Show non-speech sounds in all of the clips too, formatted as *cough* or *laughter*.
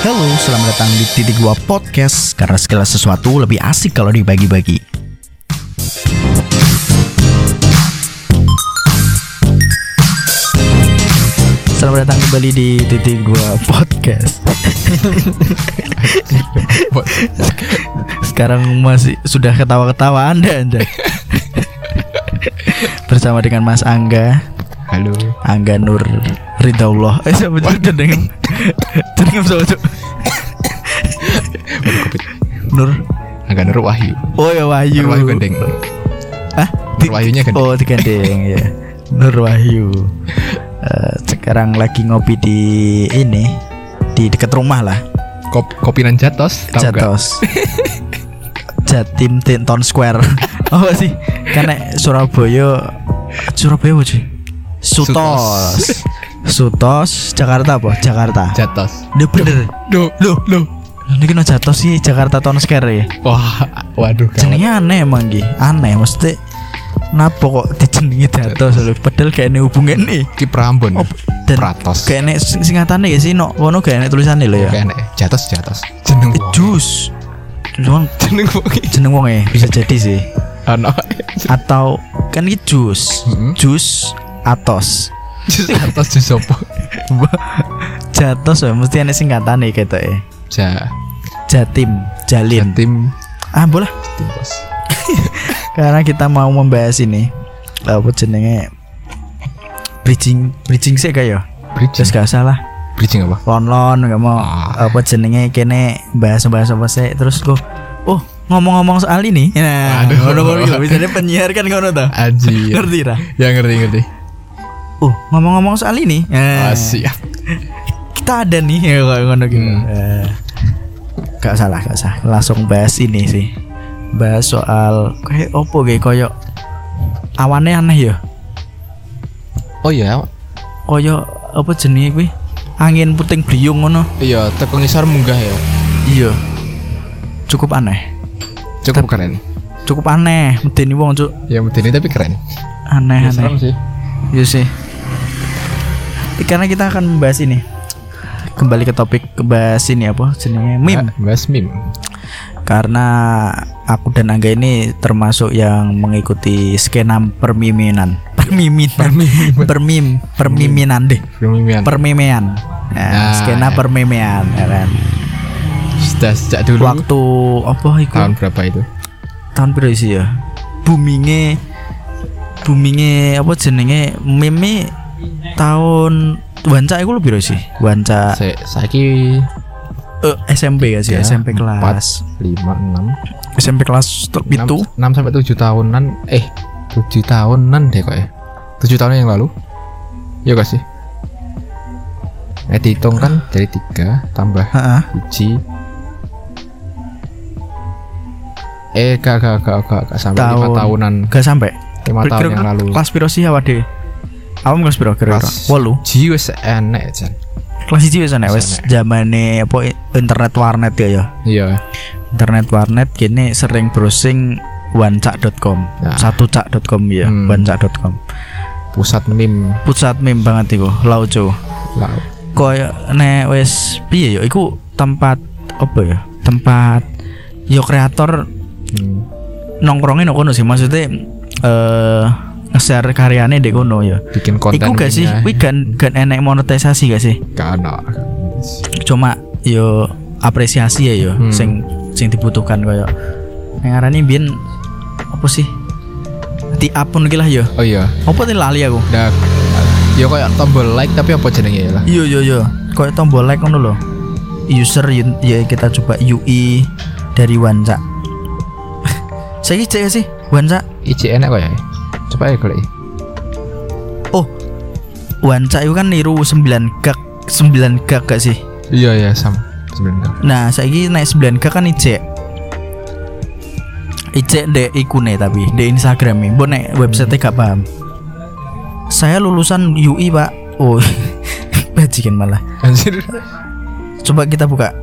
Halo, selamat datang di Titik Dua Podcast Karena segala sesuatu lebih asik kalau dibagi-bagi. Selamat datang kembali di Titik Dua Podcast. Sekarang masih sudah ketawa-ketawa Anda Anda Bersama dengan Mas Angga. Halo. Angga Nur Ridaullah Eh siapa sih Jeneng siapa Cuk? Nur Agak Nur Wahyu. Oh ya Wahyu Nur Wahyu gandeng. Hah? Nur Wahyunya gandeng. Oh digandeng ya Nur Wahyu Eh, Sekarang lagi ngopi di ini Di dekat rumah lah Kop kopinan Jatos. Jatos Jatim Tinton Square *laughs* Oh sih Karena Surabaya Surabaya apa sih? Sutos Sutos Jakarta apa? Jakarta Jatos. Dia bener Duh, Loh loh. Ini kena jatuh sih Jakarta Town Square ya Wah, waduh. Jenengnya aneh emang Gi Aneh Mesti Kenapa kok dijenengi jatuh selalu Padahal kayak ini hubungan nih Ki Prambon. Oh, dan Pratos. Kayak ini sing- singkatannya gak sih No Kono kayak ini tulisannya loh ya Kayak. Jatos Jatos. Jeneng. Jus Cuman Jeneng wong. jeneng wong ya Bisa jadi sih Ano. Atau Kan ini jus Mm-mm. Jus Atos Jatos jus opo? Jatos ya Mesti ada singkatannya gitu ya Ja. Jatim Jalin Jatim. Ah boleh bos. *laughs* Karena kita mau membahas ini apa jenenge bridging bridging sih kayak Bridging. terus gak salah Bridging apa? lon lon nggak mau Ah. apa jenenge kene bahas bahas apa sih terus kok oh ngomong-ngomong soal ini nah Aduh. ngono-ngono gitu bisa penyiar kan ngono tuh ngerti ra Ya ngerti ngerti. Oh ngomong-ngomong soal ini. Ah, siap. kita ada nih ya ngono gitu. Hmm. Eh, gak salah gak salah. Langsung bahas ini sih. Bahas soal kayak opo kayak koyo awannya aneh ya? Oh iya, koyo apa jenenge kuwi? Angin puting beliung ngono. Iya teko munggah ya. iya. Cukup aneh. Cukup keren. cukup aneh medeni wong cuk. Ya ini tapi keren. aneh Ya, aneh. serem sih. iya sih karena kita akan membahas ini. Kembali ke topik bahas ini apa jenenge meme. Ah, Bahas meme. karena aku dan Angga ini termasuk yang mengikuti skena permiminan. Permimin permim permiminan deh. Meme permimean Nah, nah, skena ya. permimean ya kan? Sudah sejak dulu. waktu apa itu? Tahun berapa itu? tahun berapa sih ya? Boomingnya boomingnya apa jenenge meme tahun wanca itu lebih sih wanca Saya saiki eh, SMP ya sih Ya, SMP kelas 5 6 SMP kelas terpitu 6 sampai 7 tahunan eh 7 tahunan deh kok ya. 7 tahun yang lalu. Ya gak sih? Eh dihitung kan dari 3 tambah Heeh. biji Eh gak gak gak gak, gak sampai Tahun. 5 tahunan gak sampai 5 tahun yang lalu kelas piro sih awak dhewe awam kelas piro kira-kira. 8 Ji wis enek jan. Kelas 1 wis wis Wis enek. zamane apa internet warnet ya ya? Iya. Internet warnet kini sering browsing wancak.com Nah. satu cak.com ya Hmm. wancak.com pusat meme. Pusat meme banget iku lauco lah koyo nek wis piye ya iku tempat apa ya? Tempat yo kreator hmm. nongkrongin nang kono sih maksudnya eh nge-share karyane di kono ya. Bikin konten iku gak sih? kuwi kan kan enek monetisasi gak sih? Gak cuma yo apresiasi ya yo Hmm. sing sing dibutuhkan koyo. Yang ngarani biyen apa sih? Di upon iki lah yo. Oh iya. Apa nih lali aku? Dah, ya kayak tombol like tapi apa jenenge ya lah? iya iya iya. Koyo tombol like ngono lho. User ya kita coba UI dari Wanca *laughs* saya cek sih? Wanca ICN kok ya? Coba ya kalau oh Wanca itu kan niru 9 gag 9 gag gak sih Iya ya sama sebenarnya. Nah, saiki naik 9K kan ijek. Ijek dek ikune tapi di Instagram nih. Mbok nek website gak paham. Saya lulusan UI, Pak. Oh. *laughs* Bajingan malah. Anjir. Coba kita buka.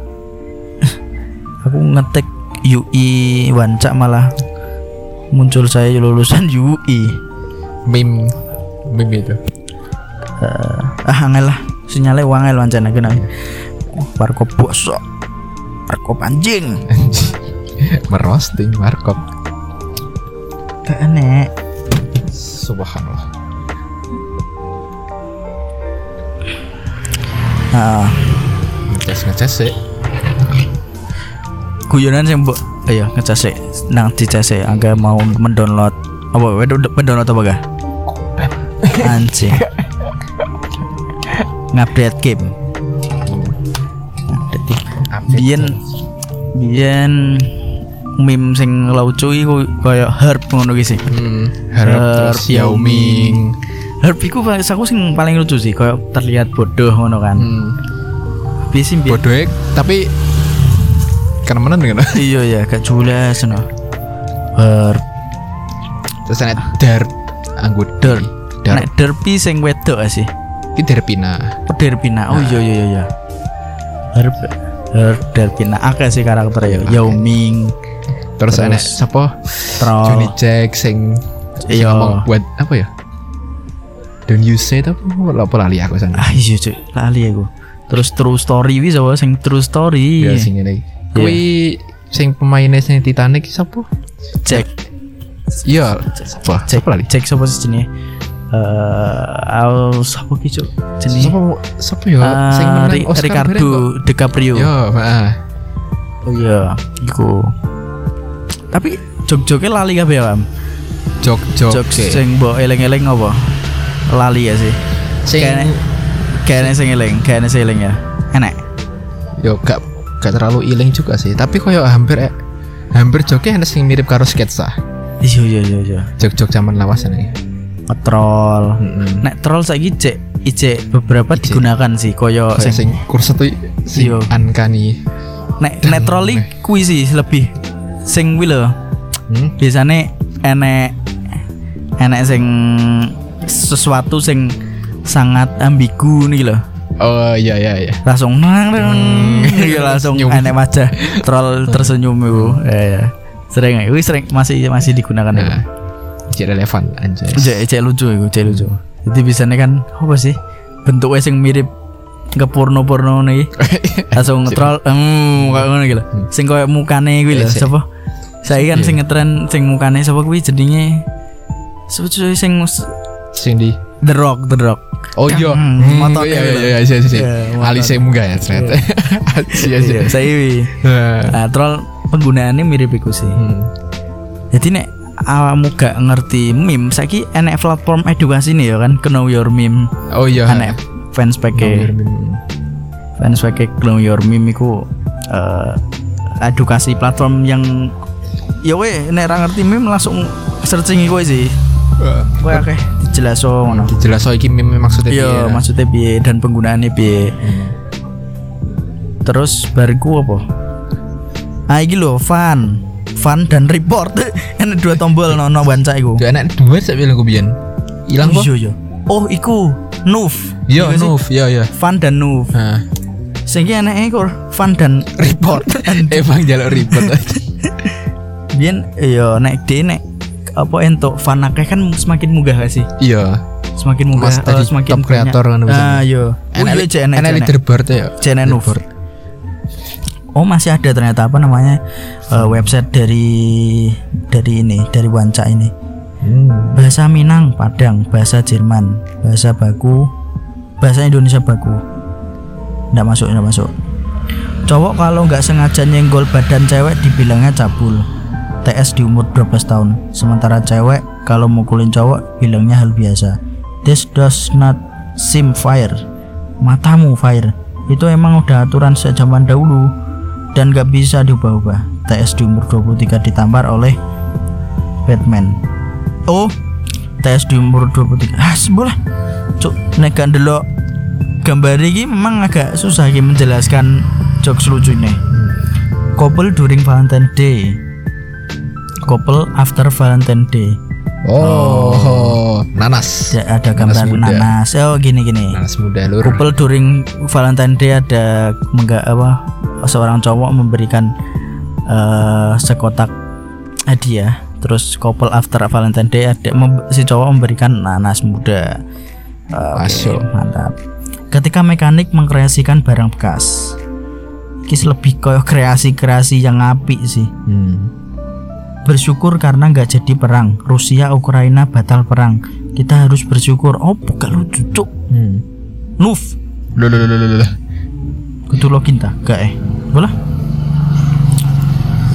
Aku ngetik UI Wancak malah muncul saya lulusan *laughs* UI. Meme. Meme itu. ah angel lah. Sinyalnya wangel wancana kena warkop bosok. Warkop anjing. *laughs* Merosting warkop. Gak enek. Subhanallah. Nah, ngecas ngecas sih. Guyonan sih mbok ayo ngecas sih nang dicas sih angga mau mendownload apa wedo mendownload apa gak anjing. Ngupdate game. Biyen biyen meme sing lucu iku kaya herb ngono ki sih. Hmm, Herb, Yao Ming. Herb iku aku sing paling lucu sih kaya terlihat bodoh ngono kan. Hmm. bodoh tapi karena mana dengan *laughs* iya ya gak jelas no herb terus ada darp anggut Darp. darp nek derpi sing wedok sih ini darpina Oh Derpina. Oh iya iya iya iya. Herb Herb Derpina akeh sih karakter ya. Yao Ming, terus, Terus. ada siapa Troll. Johnny Jack sing Iya. ngomong buat apa ya don't you say itu apa apa lali aku sana Ah iya cuy, lali aku. Terus True Story wis apa sing True Story. ya sing ini kui sing pemainnya sing Titanic siapa Jack iya siapa Jack siapa lali Jack sapa sih jenenge? Eh al sapa ki cuk? Jenenge siapa siapa ya Ah, sing menang Oscar. Ricardo DiCaprio. Yo, ah. Oh iya, iku. Tapi jog-joge lali kabeh ya, jok. Jog sing mbok eling-eling apa? Lali ya sih. sing Kayaknya sing eling, kayaknya sing eling ya. Enak. yo gak gak terlalu iling juga sih, tapi koyo hampir eh, hampir joknya ada sing mirip karo sketsa. Iya iya iya iya. Jok-jok zaman lawasan ini. Ngetrol. Heeh. Nek troll saiki cek icek beberapa digunakan sih koyo sing sing kursa tuh sing Iya. uncanny. nek nek troll kuwi sih lebih sing kuwi lho. Hmm? Biasane enek enek sing sesuatu sing sangat ambigu nih loh. Oh iya iya iya. Langsung nang nang iya, langsung *laughs* enek wajah troll tersenyum itu. Ya ya. Sering kuwi sering masih masih digunakan itu. Nah, jadi relevan anjay. Cek cek lucu itu, cek lucu. Jadi biasanya kan apa sih? Bentuknya sing mirip ke porno-porno nih. *laughs* langsung ngetrol hmm kayak ngono gitu sing koyo mukane kuwi lho sik. sapa saya kan sing ngetren sing mukane sapa kuwi jenenge sing Sing di The Rock The Rock Oh iya, iya iya gitu. iya iya iya. Iya, Ali motor. saya munggah ya ternyata. Iya *laughs* iya. saya wi nah, troll penggunaannya mirip iku sih Hmm. jadi nek awakmu gak ngerti meme saiki enek platform edukasi nih ya kan Know Your Meme Oh iya. enek fans pakai fans pakai Know Your Meme iku eh, edukasi platform yang ya we nek ra ngerti meme langsung searching iku sih kowe akeh? dijelas ngono. Jelas so iki meme maksudnya iya piye. maksudnya piye dan penggunaannya piye? Hmm. terus bariku apa? Ah iki lho fun fun dan report. *laughs* Enak dua tombol nono wanca iku. Dua anak dua saya bilang gue biyen. Hilang oh, kok. iya iya. Oh iku. Nuf. Iya, Iya? Nuf, iya iya. fun dan Nuf. Nah, sing aneh kok fun dan report. *laughs* Emang jalur ribet aja. *laughs* Biyen ya nek de nek apa entuk fan akeh kan semakin munggah gak sih? Iya. Semakin munggah Mas tadi semakin top creator kan banyak. bisa. Ah iya. Oh iya cek enek. leaderboard ya. Nuf. Oh masih ada ternyata apa namanya eh, website dari dari ini dari Wanca ini Hmm. bahasa Minang Padang bahasa Jerman bahasa baku bahasa Indonesia baku nggak masuk nggak masuk cowok kalau nggak sengaja nyenggol badan cewek dibilangnya cabul TS di umur 12 tahun. Sementara cewek kalau mukulin cowok bilangnya hal biasa. This does not seem fire matamu fire itu emang udah aturan sejak zaman dahulu dan gak bisa diubah-ubah. TS di umur 23 ditampar oleh Batman. Oh TS di umur 23 ah sebelah cuk nek gak ndelok gambar ini memang agak susah menjelaskan jokes lucu ini couple during Valentine Day couple after Valentine Day Oh, nanas. Ya, ada Nanas gambar muda. nanas oh gini gini Nanas muda lur. couple during Valentine Day ada mengga apa seorang cowok memberikan eh, sekotak hadiah terus couple after Valentine Day ada mem- si cowok memberikan nanas muda oke, Masuk. mantap ketika mekanik mengkreasikan barang bekas kis lebih koyo kreasi-kreasi yang apik sih Hmm. Bersyukur karena nggak jadi perang. Rusia Ukraina batal perang. Kita harus bersyukur. Oh gak lucu cuk Hmm. Nuf. Kudu login ta? Gak eh. Bola.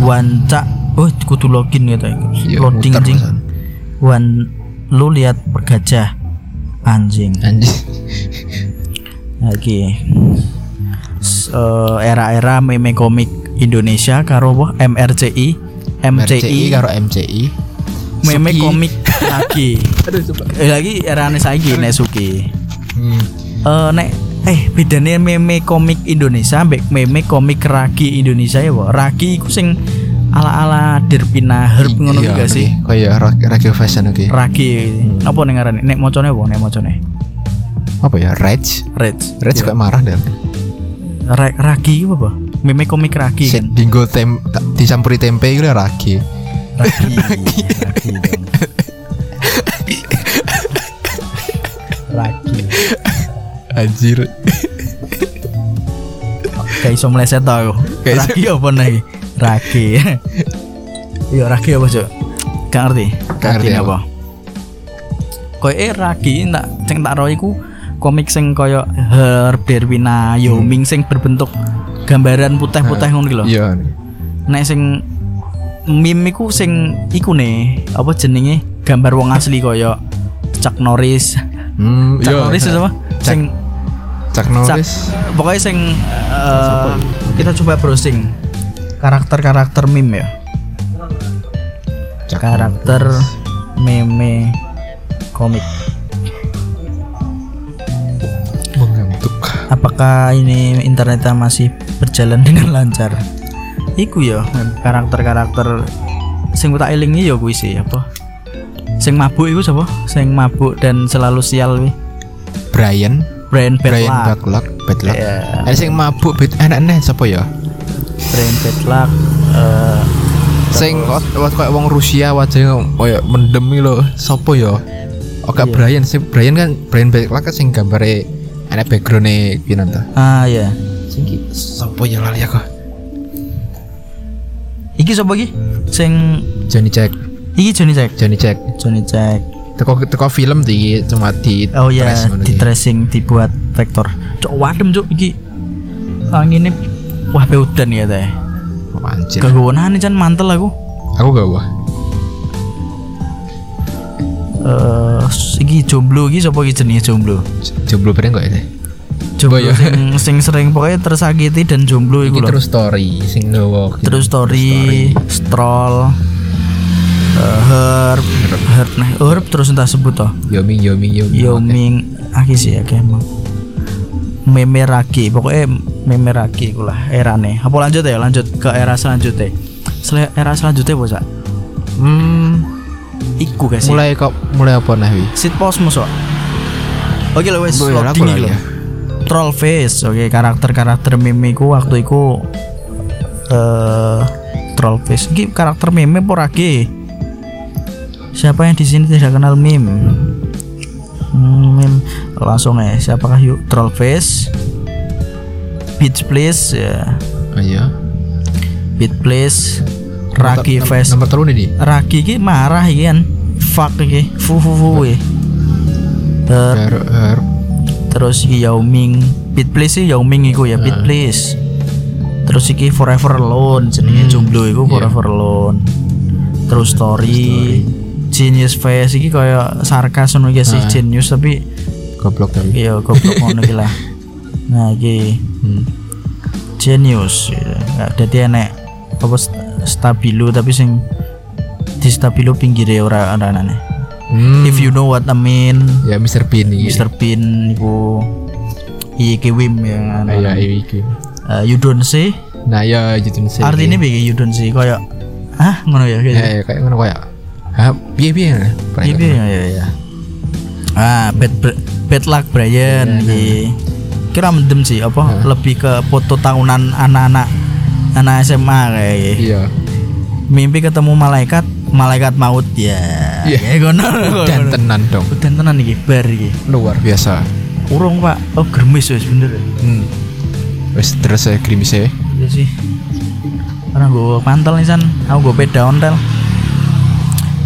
Wanca. Oh kudu login gitu Iya, loading pesan. wan lu lihat bergajah anjing. Anjing. lagi. S- eh, era-era meme komik Indonesia karo MRCI MCI karo MCI. meme komik lagi *laughs* Aduh, coba. eh, lagi era saiki nek Suki Hmm. eh nek eh bedanya meme komik Indonesia mbek meme komik ragi Indonesia ya Pak. Ragi iku sing ala-ala Derpina Herb ngono Iya, gak sih? oke. Kayak ra- radio fashion oke. Ragi. Apa ning ngarane? Nek mocone apa nek mocone? Apa ya? Rage. Red. Rage kayak marah deh. Ra- ragi apa? Meme komik ragi kan. Dinggo tem dicampuri tempe iku ya ragi. Ragi. *laughs* Ragi. dong. Ragi. Anjir. Kayak iso meleset tau Ragi apa nih? Ragi. Iya ragi apa cok? Gak ngerti. Gak ngerti apa. Koyo eh ragi tak sing tak ro iku komik sing koyo Herb Derwina Yoming sing berbentuk gambaran putih-putih ngono iki lho. Iya. Nek sing meme iku sing iku nih apa jenenge gambar wong asli koyo Chuck Norris. Hmm, Chuck iya. Norris itu apa? Sing Chuck Norris. pokoknya sing eh, kita coba browsing karakter-karakter meme ya. Chuck karakter meme komik. mengantuk. Apakah ini internetnya masih berjalan *laughs* dengan lancar? Iku ya karakter-karakter sing tak elingi ya kuwi sih apa? Sing mabuk iku sapa? Sing mabuk dan selalu sial kuwi. Brian, Brian Brian Bedluck. Backlog, Backlog. Iya. Ada sing mabuk bet enak nih siapa ya? Brian Bedluck eh Sing wat kayak wong Rusia wajahnya koyo mendem lho. Sopo ya? Oke Iya. Brian sing Brian kan Brian Backlog kan sing gambare enak background-e ta. ah ya. Sing ki sopo ya lali aku. Iki sapa iki? Sing Johnny Jack, iki Johnny Jack. Johnny Jack. Johnny Jack. Teko teko film di cuma di Oh ya, press ngono di tracing dibuat vektor. Cok wadem cok iki. Anginnya wah pe udan ya teh. Anjir. Kegowonan jan mantel aku. Aku gak wah. Eh iki jomblo iki sapa iki jenenge jomblo? Jomblo bareng kok ya teh. Jomblo Oh, iya. sing sing sering pokoknya tersakiti dan jomblo iku lho. terus story sing gawa. Terus story, stroll, eh, herb, herb nah herb terus entah sebut toh. Yomi Yomi Yomi. Yoming akeh sih ya emang. Meme ragi, pokoknya meme ragi iku lah erane. Apa lanjut ya? Lanjut ke era selanjutnya. Sel era selanjutnya bos Hmm, Iku guys. mulai kok mulai apa wi? Sit post musuh. Oke lo wes Boy, aku loading Troll face. Oke, karakter-karakter meme ku waktu iku eh troll face. Iki karakter meme apa ragi? Siapa yang di sini tidak kenal meme? Hmm, meme langsung ya. Siapakah yuk troll face? Beach please ya. Oh iya. Beat please. Nomor- face. Nomor telu nih di. Ragi ki marah iki kan. Fuck iki. Fu fu fu. Eh, Her, her. Terus Yao Ming Beat Please sih Yao Ming iku ya Beat. Please terus iki Forever Alone jenenge Hmm, jomblo iku iya. Forever Alone terus story, Genius Face iki kaya sarkas ngono iki sih genius tapi Goblok tapi. iya goblok ngono iki lah *laughs* nah iki Hmm. genius ya. Nggak, jadi enek apa st- stabilo tapi sing di stabilo pinggire ora aneh Hmm. if you know what I mean ya Mr. Bean iki. Mr. Bean iku Iki Wim yang Ah, ya iki. Eh, you don't say Nah ya gitu sih. artinya begini you don't say kayak ah ngono ya ya, kayak ya kayak ngono kayak. Hah, piye piye. Iya iya iya iya. Ah, bad bad, luck Brian iki. Kira mendem sih apa Nah. lebih ke foto tahunan anak-anak anak SMA kayak gitu. Iya. Mimpi ketemu malaikat, malaikat maut ya. Iya. Ngono. Dan tenan dong. Udan tenan iki bar iki. Luar biasa. Urung Pak. Oh, germis wis bener. Hmm. Wes terus saya krimis ya. Wis sih karena gue mantel nih san aku gue peda ontel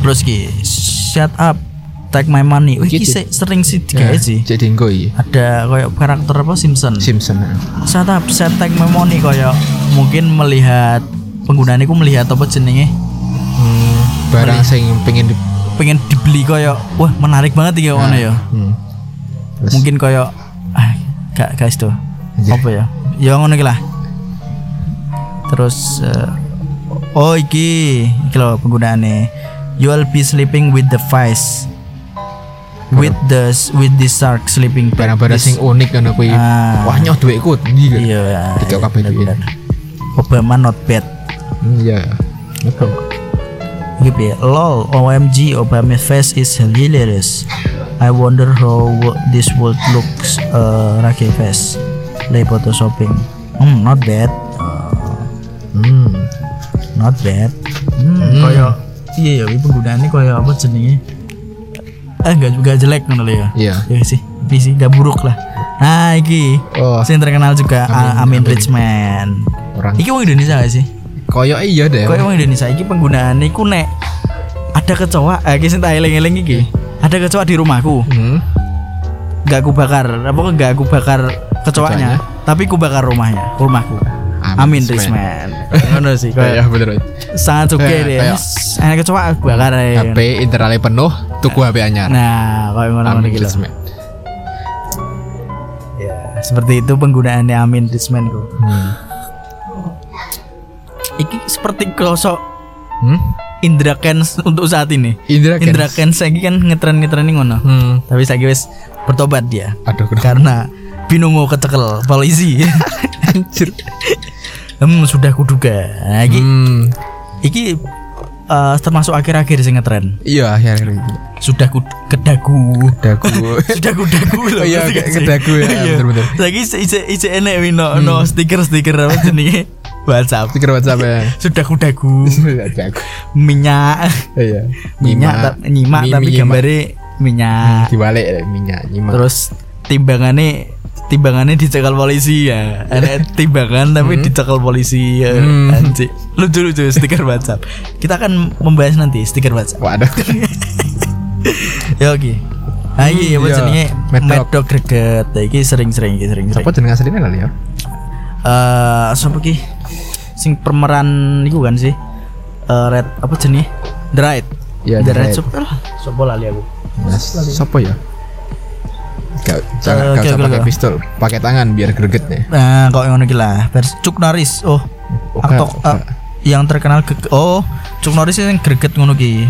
terus ki shut up take my money Wih, se- sering sih digawe Ya, sih Jadi engko iya. ada kayak karakter apa Simpson Simpson. ya. shut up shut take my money kayak mungkin melihat penggunaan itu melihat apa jenenge Hmm, barang sing pengen di pengen dibeli kayak wah menarik banget iki ngono ya Hmm. Terus mungkin kayak ah gak guys tuh Anjir. apa ya ya ngono iki lah terus eh, oh iki iki loh penggunaannya you will be sleeping with the vice with the with the shark sleeping bag. barang-barang sing unik kan kuwi. Ah. Wah nyoh tinggi kan. iya ya, Tiga kabeh duit. bener-bener. Obama not bad Hmm, Iya. Apa? Gitu ya. Lol OMG Obama face is hilarious. I wonder how this would looks uh, Rake face. Play photoshopping. Hmm not bad. Hmm. not bad. Hmm, kayak iya ya ini penggunaannya kayak apa jenenge eh enggak juga jelek ngono lho ya. Iya. ya sih tapi sih gak buruk lah. Nah iki Oh, yang terkenal juga Amin, Amin, Amin. Richman. Orang iki wong Indonesia gak sih koyo iya deh. Kok emang Indonesia iki penggunaan iku nek ada kecoa, eh iki sing tak eling-eling iki. Ada kecoa di rumahku, Hmm. gak aku bakar, apa gak aku bakar kecoanya, tapi ku bakar rumahnya, rumahku. Amin, Amin Risman. *laughs* Ngono sih, Iya kayak bener. sangat oke deh. Enak kecoa aku bakar aja. HP internalnya penuh, tuku HP anyar. Nah, kayak ngono-ngono Amin gitu. Ya, seperti itu penggunaannya Amin Risman ku. Hmm. Iki seperti krosok Hmm? Indra Kens untuk saat ini. Indra Kens. Indra Kens saiki kan ngetren-ngetren ngono. Hmm. Tapi saya wis bertobat dia Aduh, kenapa? karena Binomo kecekel polisi. *laughs* Anjir. hmm, sudah kuduga. Nah, iki, Hmm. iki eh, termasuk akhir-akhir sing ngetren. Iya, akhir-akhir ini. Sudah ku kedagu. Dagu. *laughs* sudah kudagu loh. Oh iya, sih? kedagu ya, Iya. bener-bener. Saiki isi isi enek wi no, no stiker-stiker apa jenenge *laughs* WhatsApp. Stiker WhatsApp ya. *laughs* Sudah kudagu. Dagu. minyak Iya. minyak ta- nyimak Mi- tapi gambare minyak. dibalik ya, minyak nyimak. Terus timbangannya timbangannya dicekal polisi ya. Ada *laughs* timbangan tapi dicekal polisi ya. Hmm. Anjir. Lucu-lucu stiker WhatsApp. Kita akan membahas nanti stiker WhatsApp. Waduh. *laughs* Ya oke. Nah, iki Hmm, apa iya. jenenge? Mad Dog. Mad Dog greget. Nah, iki sering-sering iki sering-sering. Apa jeneng aslinya kali ya? Eh, sapa ki? Sing pemeran iku kan sih? Eh, red apa jenenge? The Right. Iya, The The Right. Right. Sopo lah? Sopo lali aku. Sopo ya? Gak, jangan Eh, gak oke, usah oke, pakai pistol, pakai tangan biar greget nih. Nah, kok ngono iki lah. Vers Cuk Norris. Oh, Oga, aktor Oga. eh, yang terkenal ge- oh Cuk Norris yang greget ngono ki.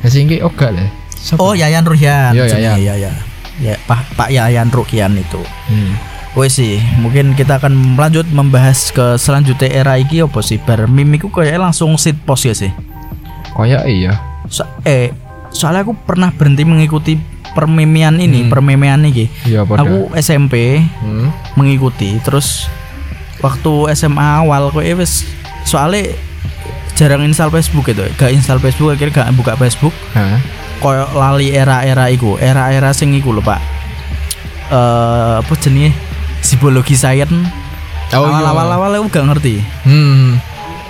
Ya sih ini oga lah. Oh, Yayan Ruhian. Iya, jenenge, Yayan. Ya, ya. Ya, Pak Pak Yayan Ruhian itu. Hmm. Wes sih, mungkin kita akan melanjut membahas ke selanjutnya era iki apa sih? Bar meme iku kayak langsung sit post ya sih. Kayak iya. So, eh, soalnya aku pernah berhenti mengikuti permemian ini, Hmm. permemian ini. Iya. Aku SMP Hmm. mengikuti, terus waktu SMA awal kok wes soalnya jarang install Facebook itu, gak install Facebook akhirnya gak buka Facebook. Koyo lali era-era iku, era-era sing iku lho, Pak. Eh, apa jenenge? Psikologi sains. Oh iya. awal-awal awal aku gak ngerti. Hmm.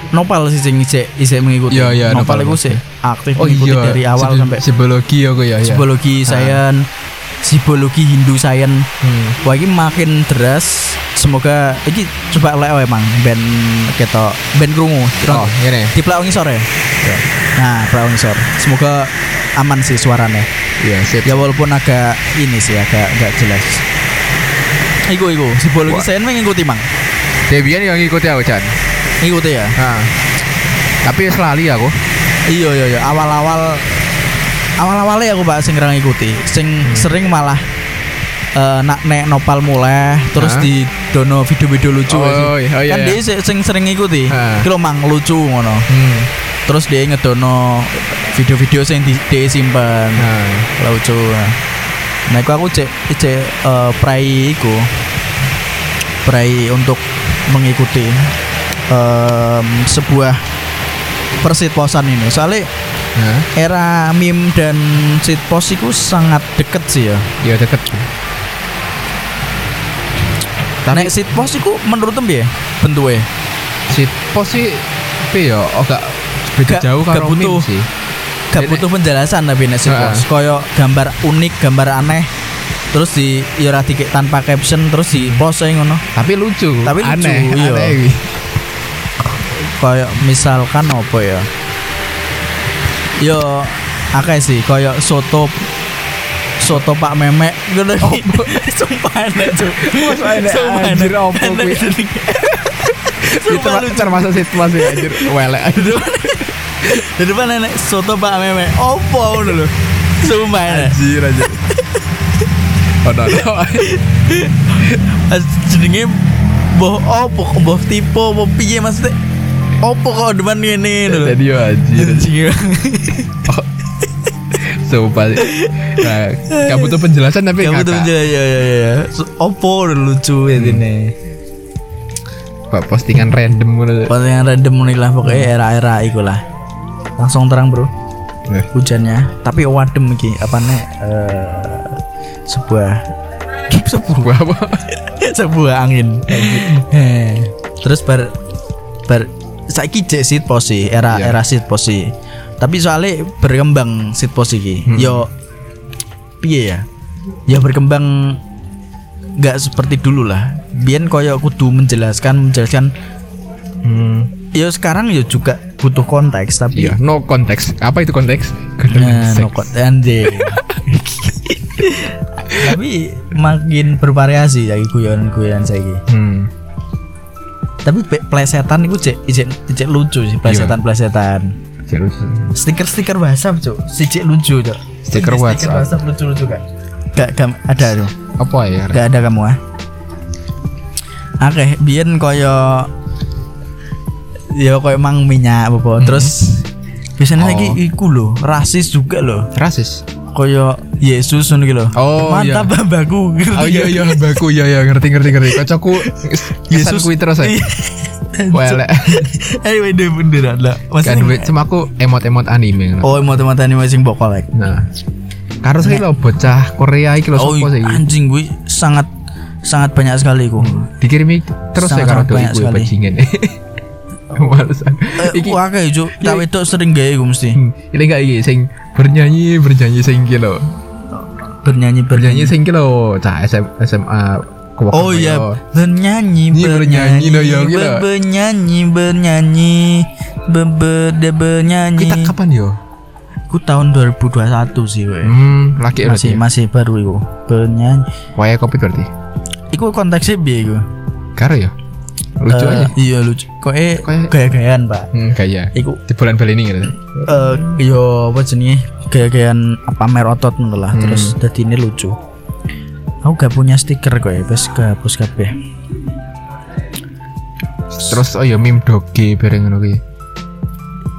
Nopal sih sing isek isek mengikuti. Iya, iya, Nopal Nopal. iku sih aktif Oh mengikuti iya. dari awal Sibi- sampai psikologi aku ya. ya. psikologi sains, psikologi Hindu sains. Hmm. Wah ini makin deras. Semoga iki coba oleh emang band ketok band krungu. Oh, ini. Di Plaung Isor ya. Nah, Plaung Isor. Semoga aman sih suaranya. Iya, sip. Ya walaupun agak ini sih agak agak jelas. Iku iku psikologi Wah. sains mengikuti mang. Debian yang ngikuti aku Chan. Ngikuti ya. Nah. Tapi selali aku. Iya iya iya awal-awal awal-awalnya aku mbak sing ngerang ikuti sing sering malah eh, nak nek nopal mulai terus Hah? di dono video-video lucu Oh, iya, oh, iya, kan iya. dia sing- sering ngikuti kilo mang lucu ngono Hmm. terus dia ngedono video-video sing di dia simpen Nah. lucu nah iku aku cek cek eh, prai iku prai untuk mengikuti em, sebuah persitposan ini soalnya Nah. era meme dan shitpost itu sangat deket sih ya. Iya deket. Nek shitpost itu menurut ya bentuknya Sit pos sih tapi ya oh gak beda jauh karo meme sih. Gak Ini- butuh penjelasan tapi nek pos koyo gambar unik gambar aneh terus di ya ora dikek tanpa caption terus di post ae ngono Tapi lucu. Tapi lucu, aneh, iya. aneh koyo misalkan apa ya yo akeh sih koyo soto soto Pak Memek ngono iki. *laughs* Sumpah enak. Masa enak, Sumpah anjir, opo kuwi? *laughs* Itu Sumpah lucu. termasuk situasi anjir welek. *laughs* Di depan nenek soto Pak Memek. Opo ngono lho. Sumpah enak. Anjir anjir. Oh, no. As jenenge boh opo boh tipe boh piye maksudnya opo kok depan ngene lho. Jadi yo anjir. *laughs* Anjing. Sumpah sih. Nah, gak butuh penjelasan tapi Kamu tuh ngakak. ya ya ya ya. Opo lucu ya ini. Pak postingan random. Postingan random nih lah pokoknya era-era iku lah. Langsung terang bro Eh, hujannya. Tapi wadem iki apa nih? eh, sebuah *laughs* Sebuah apa? *laughs* sebuah angin. Terus bar bar saiki jek sit posi era Iya. era sit posi. Tapi soalnya berkembang sit posi iki. Hmm. Yo piye ya? Ya berkembang nggak seperti dulu lah. Biar koyo kudu menjelaskan menjelaskan. Hmm. Ya sekarang ya juga butuh konteks tapi Iya, no konteks. Apa itu konteks? Nah, Konteks. no kok anjing. *laughs* Tapi makin bervariasi ya guyonan-guyonan saiki. Hmm. Tapi plesetan itu cek cek cek lucu sih plesetan-plesetan. Serius. Stiker-stiker WhatsApp, Cuk. Si cek lucu, Cuk. Stiker Stiker WhatsApp. WhatsApp lucu-lucu kan. Gak, gak ada tuh. Apa ya? Gak ada kamu ah. Oke, biyen koyo ya koyo mang minyak apa terus biasanya Oh. lagi iku loh rasis juga loh Rasis. koyo Yesus ngono lho. Oh, Mantap babaku. Oh iya iya baku iya iya ngerti ngerti ngerti. Kocokku *laughs* Yesus kuwi terus *laughs* ya. Welek. *laughs* Eh wede beneran lah. Kan duit cuma aku emot-emot anime. Oh, emot-emot anime sing mbok kolek. Nah. Karo sih lo bocah Korea iki lho Oh, sopo sih? anjing gue sangat sangat banyak sekali ku. Dikirimi terus ya karo Sangat-sangat doi banyak gue bajingan. *laughs* Malesan. Eh, Iki wah kayak juk, tak wedok sering gawe gue mesti. Hmm, ini enggak iki sing bernyanyi bernyanyi sing iki lho. Bernyanyi Bernyanyi sing iki lho, cah SM, SMA Oh iya, bernyanyi, bernyanyi loh, ya, ber- gila. bernyanyi, bernyanyi, beber bernyanyi. Kita kapan yo? Ku tahun 2021 sih, we. Hmm, laki Masih berarti. masih baru iku. Bernyanyi. Waya kopi berarti. Iku konteksnya piye iku? Karo ya? Lucu Eh, aja. Iya lucu. Kok eh gaya-gayaan, Pak. Hmm, kayak Iku di bulan bal ini gitu. eh yo apa jenenge gaya-gayaan pamer otot ngono lah. Hmm. Terus dadi ini lucu. Aku gak punya stiker kok ya, bes kehapus kabeh. Terus oh ya meme doge bareng ngono kuwi.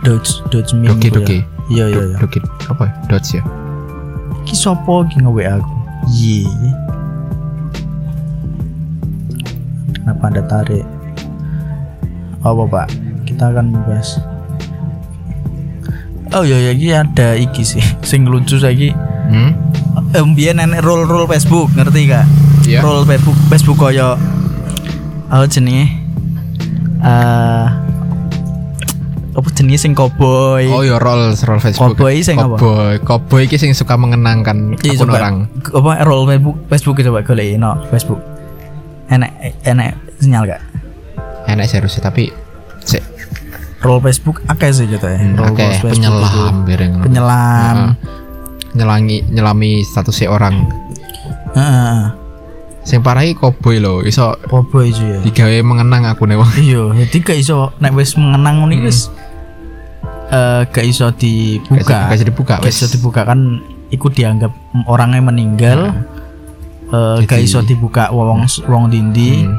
Dodge Dodge meme. Doge ya. doge. Iya iya iya. Doge apa? ya? Dodge ya. Ki sopo ki nge aku? Iya. Kenapa anda tarik? Apa pak? Kita akan membahas. Oh iya iya iki ada iki sih, *laughs* sing lucu saiki. Hmm? Eh, biyen nenek roll roll Facebook, ngerti gak? Iya. Roll Facebook, Facebook koyo apa jenenge? Eh apa jenenge sing cowboy? Oh ya roll roll Facebook. Cowboy sing apa? Cowboy. Cowboy iki sing suka mengenangkan Iya, akun coba. orang. Apa roll Facebook Facebook coba golek no Facebook. Enak enak sinyal gak? Enak serius tapi sik Roll Facebook akeh sih gitu ya. hmm, Roll akeh Facebook penyelam bareng. ngono. Penyelam. Heeh. Nyelangi nyelami status orang. Heeh. Sing parah iki cowboy lho, iso Cowboy itu ya. digawe mengenang akune wong. *laughs* Iya, jadi gak iso nek wis mengenang ngono iki wis eh gak iso dibuka. Gak bisa dibuka Gak wis. iso dibuka kan iku dianggap orangnya meninggal. Eh gak Jadi- iso dibuka wong wong dindi. Hmm.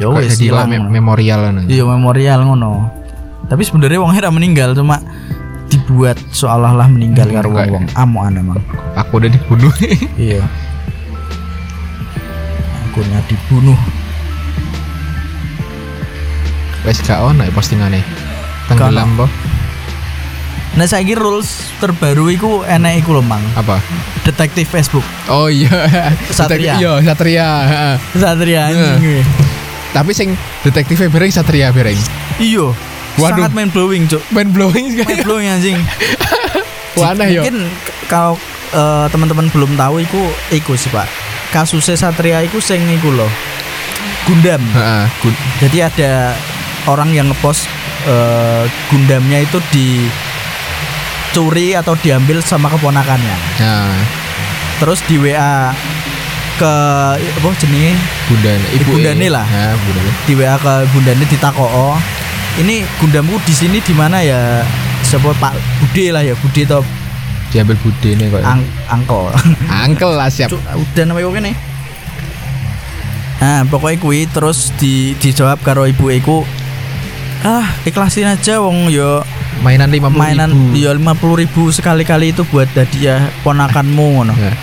Ya Kok wis ilang. me- memorial ngono. Iya memorial ngono. Tapi sebenarnya wong ora meninggal cuma dibuat seolah-olah meninggal Hmm, karo kayak- wong-wong amuan emang. Aku udah dibunuh. *laughs* Iya. Akunnya dibunuh. Wes gak ono ya postingane. Tenggelam po. Nah saiki rules terbaru iku enek iku lho Mang. Apa? Detektif Facebook. Oh iya. Satria. Iya, Satria. Satria Iya. anjing. Tapi sing detektifnya bereng Satria bereng. Iyo. Waduh. Sangat mind blowing, Cuk. Main blowing Mind sekali. blowing anjing. *laughs* Wanah yo. Mungkin k- kalau eh, teman-teman belum tahu iku iku sih, Pak. Kasusnya Satria iku sing iku loh. Gundam. Heeh. Gun- Jadi ada orang yang ngepost eh, Gundamnya itu dicuri atau diambil sama keponakannya. Nah, Terus di WA ke apa jenenge Bunda Ibu Bundane lah. Nah, Bundane. di WA ke bundanya ditakoo ini Gundamku di sini di mana ya siapa Pak Bude lah ya Bude atau Diambil Bude nih kok. ang angko *laughs* Angkel lah siap. Udah namanya nih nah pokoknya kui terus di dijawab karo ibu iku ah ikhlasin aja wong yo. Mainan 50 mainan yo lima puluh ribu sekali kali itu buat hadiah ponakanmu ngono. Nah,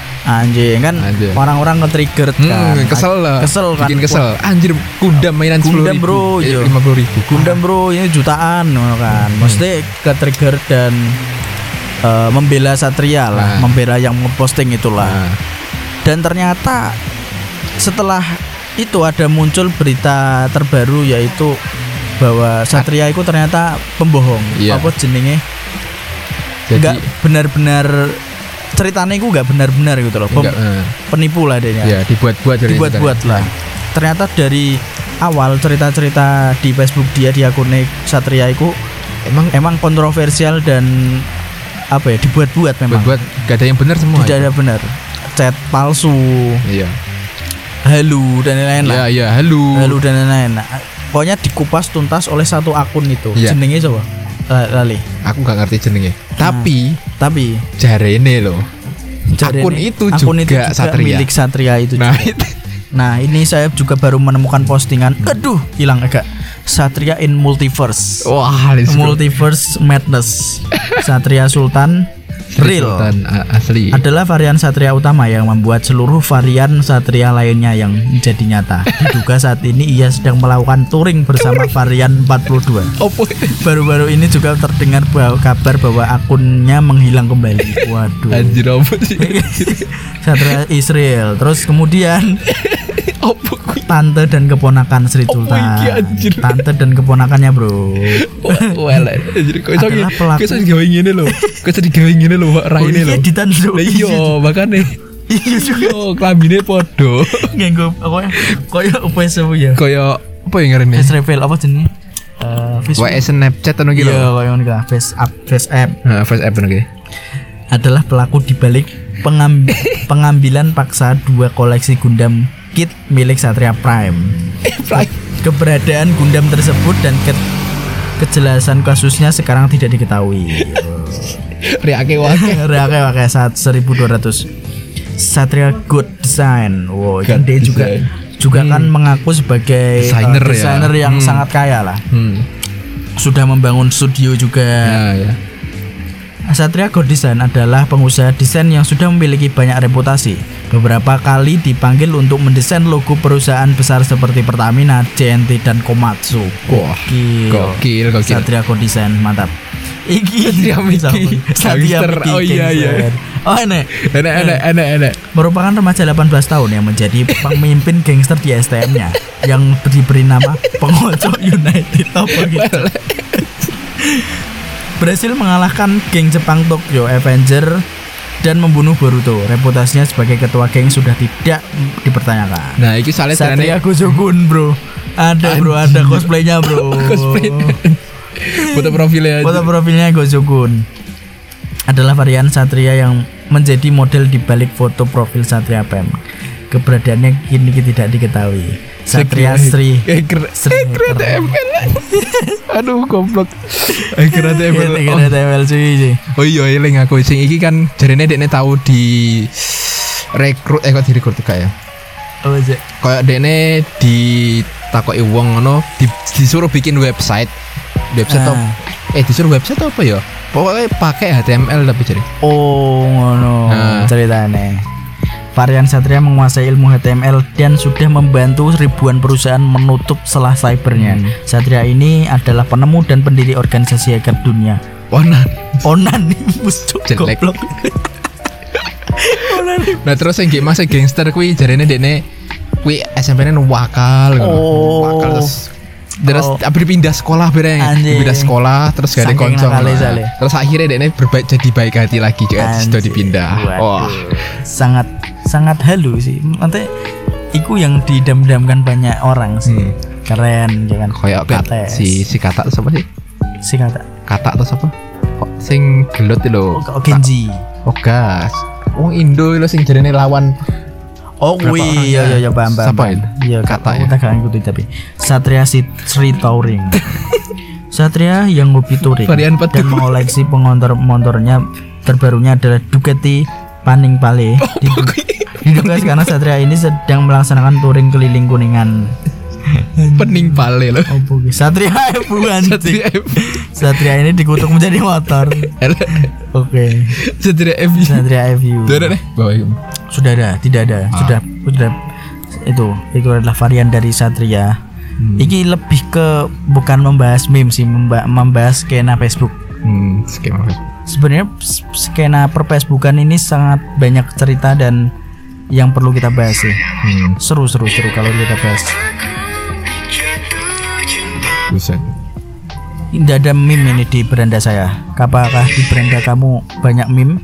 anjing kan orang-orang nge-trigger kan. Hmm, kesel lah. kesel kan. Bikin kesel. Anjir, Gundam mainan Gundam, 10 bro. Eh, 50 ribu. Gundam bro ini jutaan kan. Mesti ke trigger dan eh, membela Satria lah Nah. membela yang memposting itulah. Nah, dan ternyata setelah itu ada muncul berita terbaru yaitu bahwa Satria itu ternyata pembohong. Iya. apa jenenge? Nggak benar-benar ceritanya itu nggak benar-benar gitu loh. Pem- enggak, eh, penipu lah dia. Ya dibuat-buat dibuat-buat lah. Ternyata dari awal cerita-cerita di Facebook dia di akunnya Satria itu Emang emang kontroversial dan apa ya dibuat-buat memang. Buat gak ada yang benar semua. tidak ada benar. Chat palsu. Iya. halu dan lain-lain Iya, lah. Iya, halo. halu dan lain-lain pokoknya dikupas tuntas oleh satu akun itu Iya. jenenge coba La- lali Aku gak ngerti jenenge. Tapi tapi jarene loh. jadi akun ini- itu akun itu juga Satria. milik Satria itu Nah, juga. itu. Nah ini saya juga baru menemukan postingan Aduh hilang agak Satria in Multiverse Wah. Multiverse Madness Satria Sultan Real asli. adalah varian Satria utama yang membuat seluruh varian Satria lainnya yang menjadi nyata Diduga saat ini ia sedang melakukan touring bersama varian 42 Opo? Baru-baru ini juga terdengar bahwa kabar bahwa akunnya menghilang kembali Waduh Anjir? *laughs* Satria Israel Terus kemudian *laughs* Kuwi? tante dan keponakan Sri Sultan. anjir. Tante dan keponakannya, Bro. *laughs* Wah, lah. Anjir kok iso pelaku- kok iso digawe ngene lho. Kok iso digawe ngene lho, Pak. Ra Oh, ini iki lho. editan, Bro. Lah iya, makane. *laughs* Iya juga. Yo, klambine padha. Nganggo koyo koyo apa sewu ya? Kaya apa yang ngarene? Face reveal apa jenenge? Eh, face WS Snapchat ngono ki Iya, lho. koyo ngono. Face up, face app Nah, face app ki. adalah pelaku dibalik pengam- pengambilan paksa dua koleksi Gundam kit milik Satria Prime. Keberadaan Gundam tersebut dan ke- kejelasan kasusnya sekarang tidak diketahui. *laughs* Riake wae. Reake pakai saat 1200 Satria Good Design. Wow, kan Good dia juga Design. juga kan mengaku sebagai Desainer uh, ya. desainer yang Hmm. sangat kaya lah. Hmm. Sudah membangun studio juga. Ya, ya. Satria Good Design adalah pengusaha desain yang sudah memiliki banyak reputasi. Beberapa kali dipanggil untuk mendesain logo perusahaan besar seperti Pertamina, JNT, dan Komatsu. Gokil. gokil, gokil. Satria Good Design, mantap. Iki Satria Miki. Satria. Miki Oh, iya, iya. Oh ini Enak, enak, enak, enak. merupakan remaja 18 tahun yang menjadi pemimpin gangster di STM-nya yang diberi nama Pengocok United apa gitu. Berhasil mengalahkan geng Jepang Tokyo Avenger dan membunuh Boruto. Reputasinya sebagai ketua geng sudah tidak dipertanyakan. Nah, iki soalnya Satria Gojogun, Bro. Ada, Bro, ada cosplaynya, Bro. *laughs* cosplay. Foto profilnya aja. Foto profilnya Gojogun adalah varian Satria yang menjadi model di balik foto profil Satria Pem. Keberadaannya kini tidak diketahui. Satria Sri Eh. Sri Eh, Hacker. TML. Aduh, goblok. Eh, keren TML. Ini kira TML cuy sih. Oh iya, eling aku sing iki kan jarene dekne tahu di rekrut eh kok direkrut juga ya. Apa sih? Kayak dekne ditakoki wong ngono, di, disuruh bikin website. Website Ah. apa? Eh, disuruh website apa ya? Pokoknya pakai HTML tapi jadi. Oh, ngono Nah. ceritanya. Varian Satria menguasai ilmu HTML dan sudah membantu ribuan perusahaan menutup celah cybernya. Hmm. Satria ini adalah penemu dan pendiri organisasi hacker dunia. Onan. Onan Jelek. goblok. Onan Nah terus yang masa gangster kuwi jarene dekne Kuwi SMP ini wakal. Oh. Wakal terus terus Oh. abis pindah sekolah bareng Anjing. pindah sekolah terus gak ada koncong terus akhirnya dia berbaik jadi baik hati lagi juga sudah dipindah. Waduh. wah. Sangat sangat halu sih. Nanti iku yang didam-damkan banyak orang sih. Hmm. keren jangan kayak kat, BTS. si si kata siapa sih? Si kata kata atau siapa? Kok sing gelut itu oh, oh, Genji. Oh gas. Wong Indo lo sing jarene lawan oh Berapa wih iya iya iya paham Siapa paham. itu? iya Kata ya? kita gak ngikutin tapi Satria Sit- Sri Touring *laughs* Satria yang hobi touring Varian dan mengoleksi pengontor motornya terbarunya adalah Ducati Paning Pale Oh, diduga karena Satria ini sedang melaksanakan touring keliling Kuningan *laughs* pening pale lo Oh, *laughs* bukan. Satria F bukan. Satria F Satria ini dikutuk menjadi motor. Oke. Satria F Satria FU. Tuh ada bawa. Sudah ada, tidak ada. Sudah sudah itu itu adalah varian dari Satria. Iki lebih ke bukan membahas meme sih, memba- membahas skena Facebook. hmm skema Sebenarnya skena per Facebookan ini sangat banyak cerita dan yang perlu kita bahas sih. hmm Seru seru seru kalau kita bahas. buset Tidak ada meme ini di beranda saya. Apakah di beranda kamu banyak meme?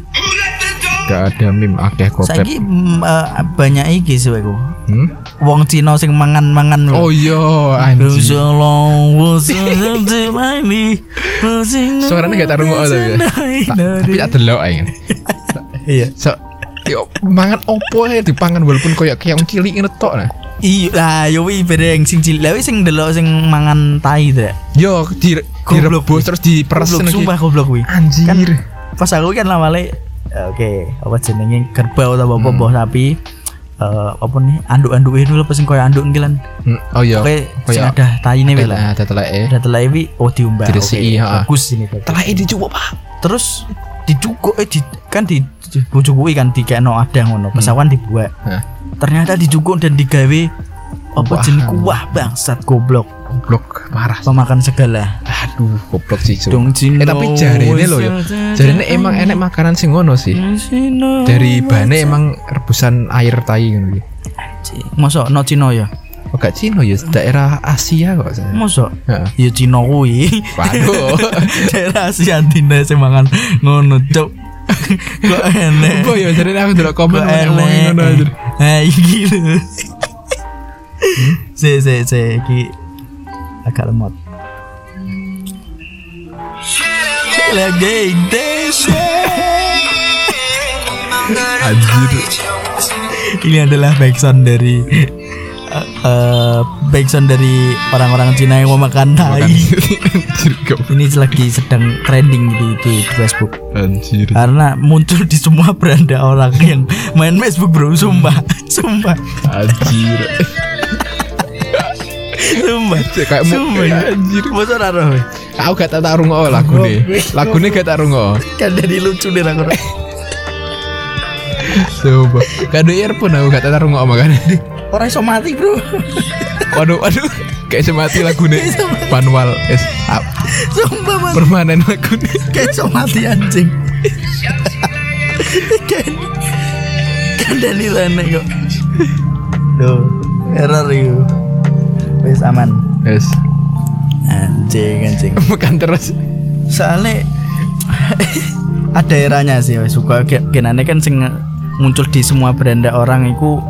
Gak ada meme akeh kopet Saiki eh, banyak iki sih aku. hmm? Wong Cina sing mangan-mangan lho. oh iya anjing Suaranya gak tapi ya. Ta- tapi tak delok aja Iya. so yo mangan opo ya dipangan walaupun koyo kayak cilik ngono tok nah Iya, lah yo wi bereng sing cilik. Lah wi sing delok sing mangan tai ta. yo di Goblok. direbus terus diperes ngono sumpah goblok wi. anjir Pas aku kan lamale oke, apa jenenge? Kerbau atau apa boh sapi. Eh apa nih? Anduk-anduke dulu sing koyo anduk ngilan. Hmm, oh iya. Oke, sing ada taine wi lah. Ada teleke. Ada telai wi oh diumbah. Diresiki, Oke, ha. Bagus ini teleke dicuwuk pak. Terus dicukuk eh di, kan di dicukui kan dikekno ada ngono. Pesawan dibuat. Hah. ternyata dicukuk dan digawe apa jenis kuah bangsat goblok goblok parah. Pemakan segala aduh goblok sih dong Cino. Eh tapi jari ini loh ya. Jari ini emang enak makanan sing ngono sih. Dari bahannya emang rebusan air tai ngono ki. mosok no Cino ya? Oh gak Cina ya daerah Asia kok saya. mosok? Heeh. ya Cino kuwi. Waduh. *laughs* daerah Asia Andina sing mangan ngono cuk. *laughs* Kok enek? Apa ya jadi aku delok komen kok ngomong enek? ngono aja. nah iki lho. Se se se iki agak lemot. Anjir. ini adalah backsound dari eh, eh, backsound dari orang-orang Cina yang mau makan tai. Ini lagi sedang trending di, di, di Facebook. Anjir. karena muncul di semua beranda orang yang main Facebook bro. Sumpah sumpah. Anjir. Sumpah Kayak sumpah anjir. masa raro? Aku gak tak taruh ngok lagu nih. Lagu nih gak taruh ngok. kan jadi lucu deh Coba. Gak ada earphone aku gak tak taruh ngok makanya. orang iso mati bro Waduh, waduh. Kayak semati lagu nih. Manual es up. sumpah man Permanen lagu nih. kayak iso mati anjing kan kan dari sana kok Duh, error itu wes aman Yes. anjing anjing *laughs* Makan terus. soalnya *laughs* ada eranya sih suka genane kan sing muncul di semua beranda orang itu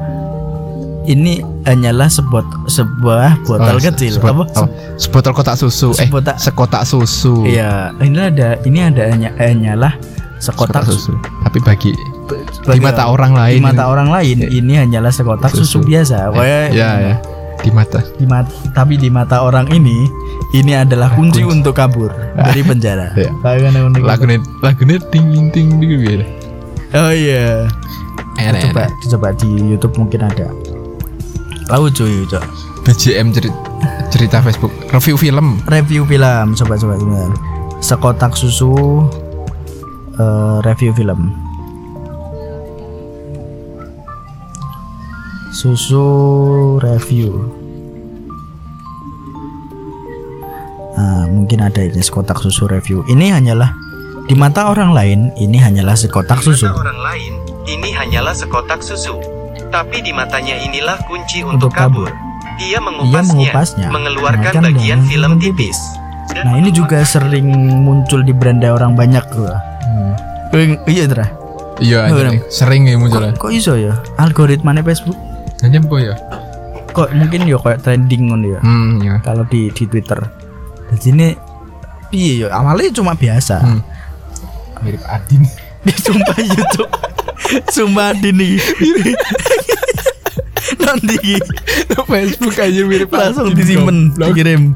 ini hanyalah sebuah sebuah botol Oh, kecil sebot- apa oh, sebotol kotak susu. Eh, Sebotak- sekotak susu. Iya, ini ada ini ada hanya hanyalah sekotak Sekotak susu. Tapi bagi bagi- di mata orang lain. di mata orang lain ini hanyalah sekotak susu, Susu. biasa. Kayak Ya, ya. Di mata. di mata tapi di mata orang ini ini adalah kunci, Kunci. untuk kabur *laughs* dari penjara. Iya. Lagu nih, lagu nih ting ting gitu. Oh iya. Enak, Coba enak. coba di YouTube mungkin ada. Tahu cuy, coba. BGM cerita, cerita Facebook review film Review film, coba coba sebentar. Sekotak susu eh, review film. Susu review. Nah, mungkin ada ini sekotak susu review. Ini hanyalah di mata orang lain ini hanyalah sekotak susu. orang lain, ini hanyalah sekotak susu. Tapi di matanya inilah kunci Untuk untuk kabur. kabur. Ia Ia mengupasnya, mengupasnya, mengeluarkan bagian film film tipis. Dan Nah ini juga sering muncul di beranda orang banyak tuh. Hmm. Iya Dra. Iya, sering ya muncul. Kok, kok iso ya? Algoritmanya Facebook Hanya kok ya? kok mungkin ya kayak trending ngono ya. Hmm, ya. Kalau di di Twitter. Di sini piye ya? Awalnya cuma biasa. Hmm. Mirip Adin. *laughs* Dia sumpah YouTube. sumpah Adin nih. *laughs* Nanti iki Facebook aja mirip langsung goblok. dikirim,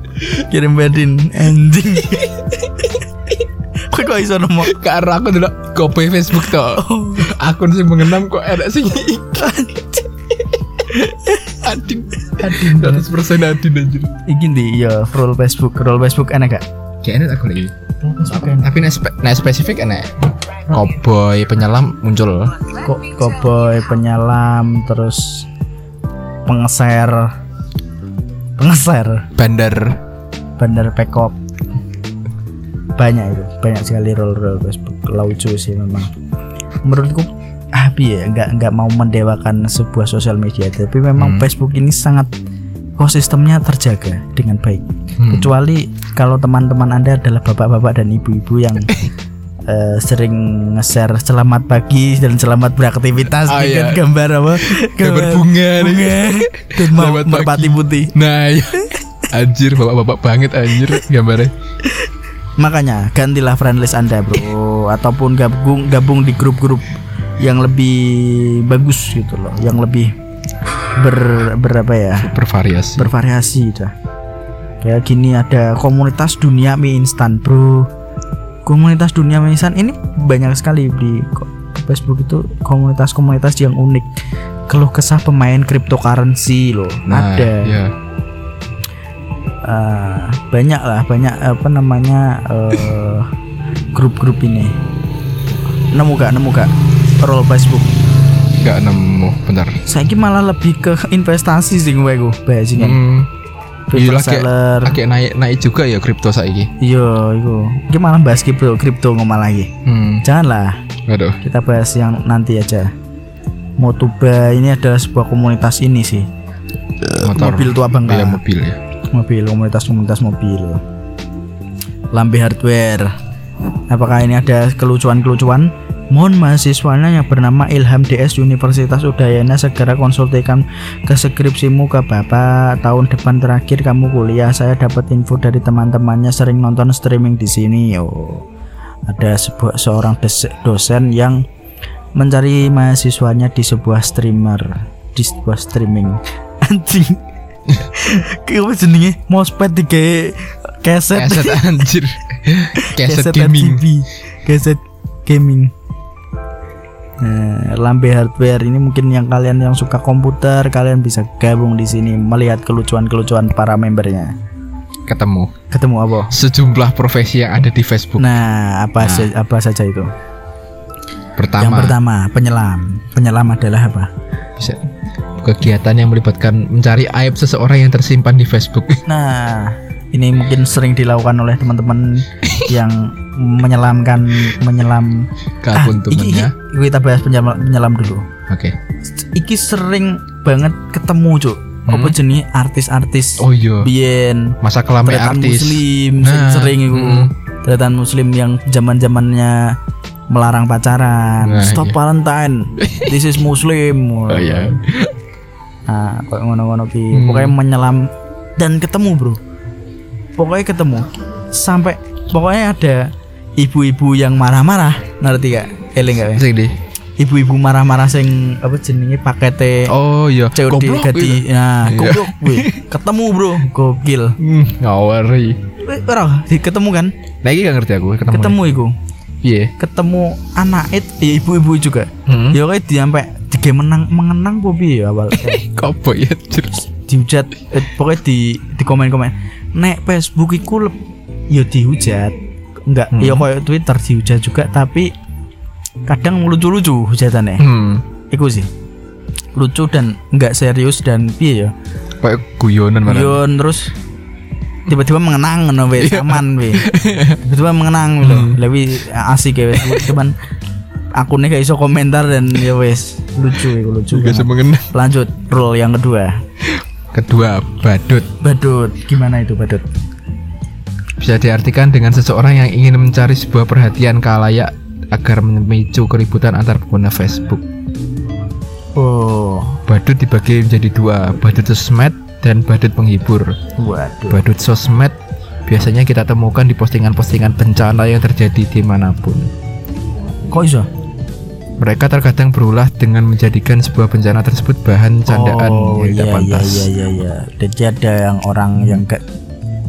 kirim Adin anjing. *laughs* Kok kok iso nomor Karena aku dulu copy Facebook tuh. Akun sih mengenam kok ada sih Adin. Adin. 100% Adin anjir. Iki ndi ya roll Facebook, roll Facebook enak gak? Kayaknya aku lagi. Enak. Tapi nek spe- spesifik enak. Cowboy penyelam muncul. Kok cowboy penyelam terus pengeser pengeser Bandar. bandar pekop banyak itu banyak sekali roll roll Facebook lucu sih memang menurutku ah ya nggak nggak mau mendewakan sebuah sosial media tapi memang Hmm. Facebook ini sangat ekosistemnya terjaga dengan baik Hmm. kecuali kalau teman-teman anda adalah bapak-bapak dan ibu-ibu yang *laughs* eh, sering nge-share selamat pagi dan selamat beraktivitas Ah, dengan iya. gambar apa Gambar bunga bunga dan mau merpati putih Nah, iya. anjir bapak-bapak banget anjir gambarnya. Makanya gantilah friendlist Anda, Bro, ataupun gabung gabung di grup-grup yang lebih bagus gitu loh, yang lebih ber berapa ya? Bervariasi. Bervariasi dah. Kayak gini ada komunitas dunia mie instan, Bro. Komunitas dunia mie instan ini banyak sekali di Facebook itu komunitas-komunitas yang unik. Keluh kesah pemain cryptocurrency loh. Nah, ada. iya. Eh, banyak lah banyak apa namanya eh, grup-grup ini nemu gak nemu gak roll Facebook Enggak nemu, bentar. saya malah lebih ke investasi sih gue gue bajingan Hmm. Iya lah, kayak- naik naik juga ya kripto saiki. iya itu ini malah bahas kripto kripto ngomong lagi Hmm. janganlah Aduh. kita bahas yang nanti aja Motuba ini adalah sebuah komunitas ini sih Motor. mobil tua bangga Iya, mobil ya. mobil komunitas-komunitas mobil lambe hardware apakah ini ada kelucuan-kelucuan mohon mahasiswanya yang bernama Ilham DS Universitas Udayana segera konsultasikan ke skripsimu ke bapak tahun depan terakhir kamu kuliah saya dapat info dari teman-temannya sering nonton streaming di sini oh ada sebuah seorang dosen yang mencari mahasiswanya di sebuah streamer di sebuah streaming *laughs* anjing apa jenenge? Mousepad digawe keset. Keset anjir. *laughs* Keset Keset gaming. Keset gaming. Nah, lambe hardware ini mungkin yang kalian yang suka komputer kalian bisa gabung di sini melihat kelucuan-kelucuan para membernya. Ketemu Ketemu apa? sejumlah profesi yang ada di Facebook. Nah, apa se- apa saja itu? pertama, Yang pertama, penyelam. Penyelam adalah apa? bisa kegiatan yang melibatkan mencari aib seseorang yang tersimpan di Facebook. Nah, ini mungkin sering dilakukan oleh teman-teman *laughs* yang menyelamkan menyelam Ke Ah, akun iki- temennya. iki- kita bahas penyelam, penyelam dulu. Oke. Iki sering banget ketemu, Cuk. Apa Hmm. jenis artis-artis Oh iya. Bien Masa Tretan artis. muslim Nah, sering itu mm. Tretan muslim yang zaman zamannya melarang pacaran Nah, stop iya. Valentine *laughs* this is muslim Oh iya. nah kayak ngono-ngono ki Hmm. pokoknya menyelam dan ketemu bro pokoknya ketemu sampai pokoknya ada ibu-ibu yang marah-marah ngerti gak eling gak? Sing di. ibu-ibu marah-marah sing apa jenenge pakete Oh iya. COD Goblok, ganti iya. nah Iya. goblok ketemu bro gokil Hmm, ngawari. Ora ketemu kan Nah, ini gak ngerti aku ketemu. ketemu iku Iya. ketemu anak it ya ibu-ibu juga Hmm. ya kayak dia sampai tiga menang mengenang po piye ya awal *laughs* Kopo ya, anjir. dihujat eh, pokoknya di di komen komen nek Facebook iku leb- ya dihujat enggak Hmm. ya kayak Twitter dihujat juga tapi kadang lucu-lucu hujatannya Hmm. iku sih lucu dan enggak serius dan piye ya Kayak guyonan malah. Yon terus tiba-tiba mengenang ngono we aman we tiba-tiba mengenang lho lebih asik ya wes cuman akunnya gak iso komentar dan ya wes lucu itu lucu banget. mengenang. lanjut rule yang kedua Kedua, badut. badut gimana itu badut Bisa diartikan dengan seseorang yang ingin mencari sebuah perhatian kalayak agar memicu keributan antar pengguna Facebook. oh Badut dibagi menjadi dua, badut sosmed dan badut penghibur. waduh Badut sosmed biasanya kita temukan di postingan-postingan bencana yang terjadi di mana pun. kok iso Mereka terkadang berulah dengan menjadikan sebuah bencana tersebut bahan candaan oh yang tidak iya iya pantas. iya iya iya jadi ada yang orang yang gak